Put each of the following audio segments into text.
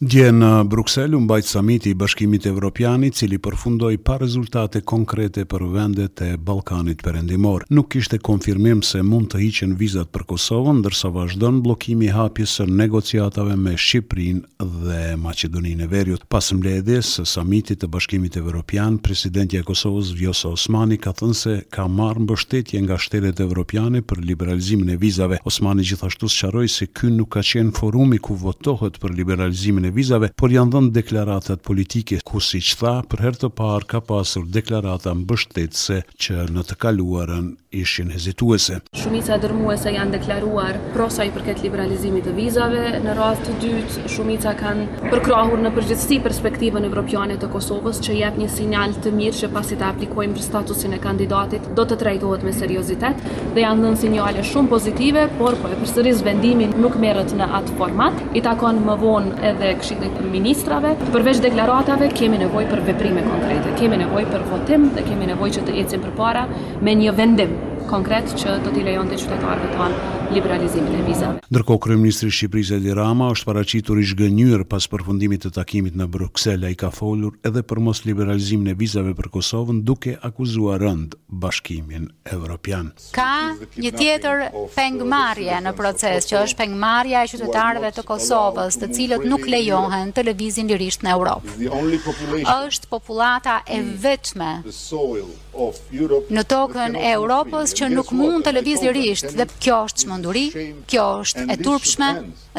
Dje në Bruksel u mbajt samiti i Bashkimit Evropian, i cili përfundoi pa rezultate konkrete për vendet e Ballkanit Perëndimor. Nuk kishte konfirmim se mund të hiqen vizat për Kosovën, ndërsa vazhdon bllokimi i hapjes së negociatave me Shqipërinë dhe Maqedoninë e Veriut. Pas mbledhjes së Samitit të Bashkimit Evropian, presidentja e Kosovës, Vjosa Osmani, ka thënë se ka marrë mbështetje nga shtetet evropiane për liberalizimin e vizave. Osmani gjithashtu sqaroi se ky nuk ka qenë forumi ku votohet për liberalizimin e vizave, por janë dhënë deklaratat politike, ku siç tha, për herë të parë ka pasur deklarata mbështetëse që në të kaluarën. ishin hezituese. Shumica dërrmuese janë deklaruar pro sa i përket liberalizimit të vizave. Në radhë të dytë, shumica kanë përkrahur në përgjithësi perspektivën evropiane të Kosovës, që jep një sinjal të mirë që pasi të aplikojmë për statusin e kandidatit, do të trajtohet me seriozitet dhe janë dhënë sinjale shumë pozitive, por po e përsëris vendimi nuk merret në atë format. I takon më vonë edhe Këshillit të Ministrave. Përveç deklaratave kemi nevojë për veprime konkrete. Kemi nevojë për votim dhe kemi nevojë që të ecim përpara. me një vendim konkret që do t'i lejonte qytetarëve tanë liberalizimin e vizave. Ndërkohë, kryeministri i Shqipërisë, Edi Rama, është paraqitur i zhgënjyer pas përfundimit të takimit në Bruksel. Ai ka folur edhe për mosliberalizimin e vizave për Kosovën, duke akuzuar rëndë Bashkimin Evropian. Ka një tjetër pengmarrje në proces, që është pengmarrja e qytetarëve të Kosovës, të cilët nuk lejohen të lëvizin lirisht në Europë. Është popullata e vetme, në tokën e Europës që nuk mund të lëvizë lirisht dhe kjo është çmenduri, kjo është e turpshme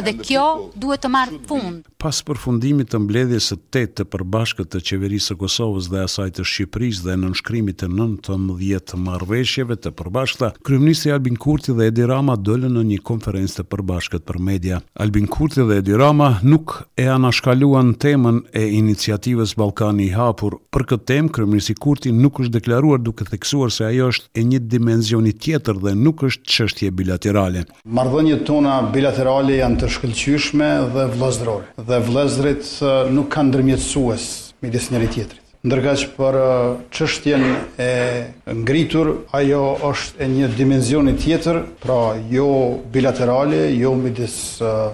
dhe kjo duhet të marrë fund. Pas përfundimit të mbledhjes së tetë të përbashkët të Qeverisë së Kosovës dhe asaj të Shqipërisë dhe nënshkrimit të nëntëmbëdhjetë marrëveshjeve të përbashkëta, kryeministri Albin Kurti dhe Edi Rama dolën në një konferencë të përbashkët për media. Albin Kurti dhe Edi Rama nuk e anashkaluan temën e Iniciativës Ballkani i Hapur. Për këtë temë, kryeministri Kurti nuk është deklaruar duke theksuar se ajo është e një dimensioni tjetër dhe nuk është çështje bilaterale. Marrëdhëniet tona bilaterale janë të shkëlqyeshme dhe vëllezërore dhe vëllezërit nuk kanë ndërmjetësues midis njëri-tjetrit. Ndërkaq për çështjen e ngritur, ajo është e një dimensioni tjetër, pra jo bilaterale, jo midis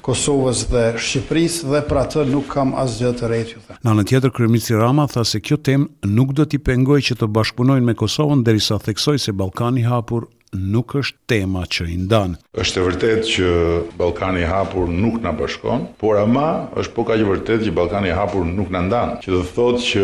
Kosovës dhe Shqipërisë dhe për atë nuk kam asgjë të re t'ju them. Në anën tjetër, kryeministri Rama tha se kjo temë nuk do t'i pengojë që të bashkëpunojnë me Kosovën derisa theksoi se Ballkani i Hapur nuk është tema që i ndan. Është e vërtetë që Ballkani i Hapur nuk na bashkon, por ama është po kaq e vërtetë që Ballkani i Hapur nuk na ndan, që do të thotë që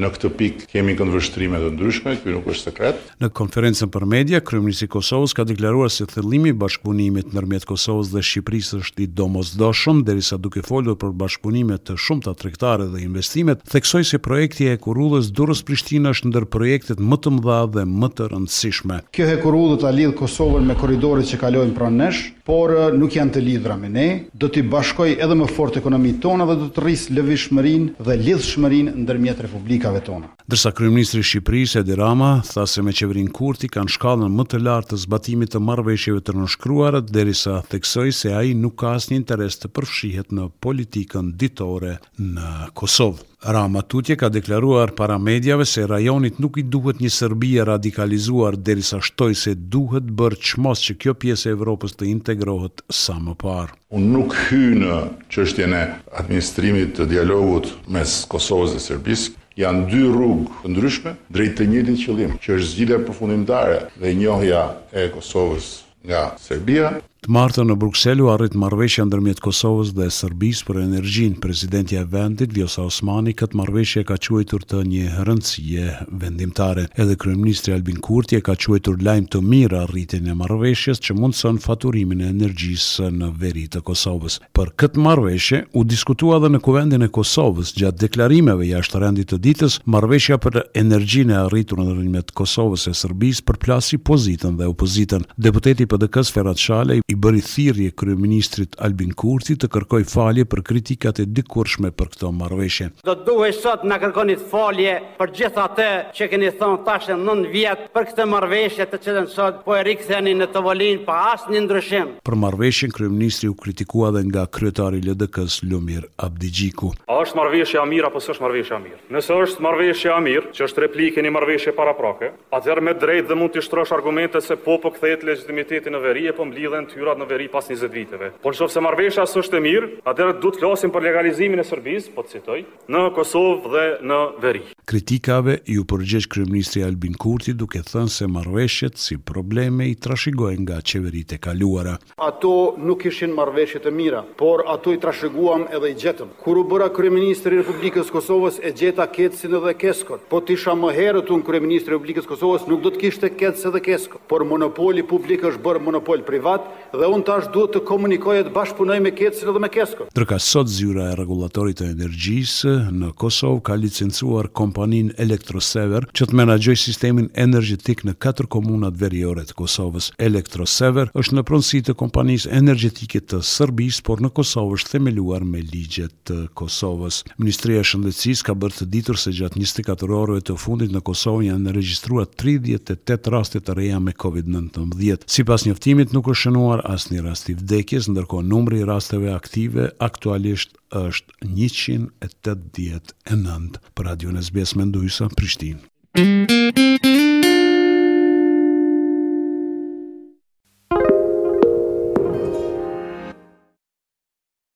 në këtë pikë kemi këndvështrime të ndryshme, ky nuk është sekret. Në konferencën për media, kryeministri i Kosovës ka deklaruar se thellimi i bashkëpunimit ndërmjet Kosovës dhe Shqipërisë është i domosdoshëm, derisa duke folur për bashkëpunime të shumta tregtare e investime, theksoi se projekti i hekurudhës Durrës-Prishtinë është ndër projektet më të mëdha dhe më të rëndësishme. Kjo hekurudhë do ta lidhë Kosovën me korridoret që kalojnë pranë nesh, por nuk janë të lidhura me ne, do t'i bashkojë edhe më fort ekonomitë tona dhe do të rrisë lëvizshmërinë dhe lidhshmërinë ndërmjet republikave tona. Ndërsa kryeministri i Shqipërisë, Edi Rama, tha se me qeverinë Kurti kanë shkallën më të lartë të zbatimit të marrëveshjeve të nënshkruara, derisa theksoi se ai nuk ka asnjë interes të përfshihet në politikën ditore në Kosovë. Rama tutje ka deklaruar para mediave se rajonit nuk i duhet një Serbi e radikalizuar derisa shtoi se duhet bërë çmos që kjo pjesë e Evropës të integrohet sa më parë. Unë nuk hyj në çështjen e administrimit të dialogut mes Kosovës dhe Serbisë. Janë dy rrugë të ndryshme drejt të njëjtit qëllim, që është zgjidhja përfundimtare dhe njohja e Kosovës nga Serbia. Të martën në Bruksel u arrit marrëveshja ndërmjet Kosovës dhe Serbisë për energjinë. Presidentja e vendit, Vjosa Osmani, këtë marrëveshje e ka quajtur të një rëndësie vendimtare. Edhe kryeministri Albin Kurti e ka quajtur lajm të mirë arritjen e marrëveshjes që mundëson faturimin e energjisë në veri të Kosovës. Për këtë marrëveshje u diskutua dhe në Kuvendin e Kosovës, gjatë deklarimeve jashtë rendit të ditës, marrëveshja për energjinë e arritur ndërmjet Kosovës e Serbisë përplasi pozitën dhe opozitën. Deputeti i PDK-së Ferat Shala i bëri thirrje kryeministrit Albin Kurti të kërkojë falje për kritikat e dikurshme për këto marrëveshje. Do të duhej sot të na kërkonit falje Për gjithë atë që keni thënë tash e nëntë vjet për këtë marrëveshje të cilën sot po e riktheni në tavolinë pa asnjë ndryshim. Për marrëveshjen kryeministri u kritikua edhe nga kryetari i LDK-së, Lumir Abdixhiku. A është marrëveshja e mirë apo s'është marrëveshja e mirë? Nëse është marrëveshja e mirë, që është replikë e një marrëveshje paraprake, atëherë me drejtë dhe mund t'i shtrosh argumentet se po po kthehet legjitimiteti në veri e po mblidhen tyrat në veri pas njëzet viteve. Por nëse marrëveshja s'është e mirë, atëherë duhet të flasim për legalizimin e Serbisë, po të citoj, në Kosovë dhe në veri. Kritikave iu përgjigj kryeministri Albin Kurti duke thënë se marrëveshjet si probleme i trashëgojnë nga qeveritë e kaluara. Ato nuk ishin marrëveshje të mira, por ato i trashëguam edhe i gjetëm. Kur u bëra kryeministër i Republikës së Kosovës e gjeta KEDS-in edhe KESKO-n. Po të isha më herët unë kryeministër i Republikës së Kosovës nuk do të kishte KEDS edhe KESKO, por monopoli publik është bërë monopol privat, Dhe unë tash duhet të komunikoj e të bashkëpunoj me KEDS-in edhe me KESKO-n. Ndërkaq sot Zyra e Rregullatorit të Energjisë në Kosovë ka licencuar kompaninë Elektrosever që të menaxhojë sistemin energjetik në katër komunat veriore të Kosovës. Elektrosever është në pronësi të kompanisë energjetike të Serbisë, por në Kosovë është themeluar me ligjet. të Kosovës. Ministria e Shëndetësisë ka bërë të ditur se gjatë njëzet e katër orëve të fundit në Kosovë janë regjistruar tridhjetë e tetë raste të reja me Covid nëntëmbëdhjetë. Sipas njoftimit nuk është shënuar asnjë rast i vdekjes, ndërkohë numri i rasteve aktive aktualisht është njëqind e tetëdhjetë e nëntë. Për Radion SBS Mendu Hysa, Prishtinë.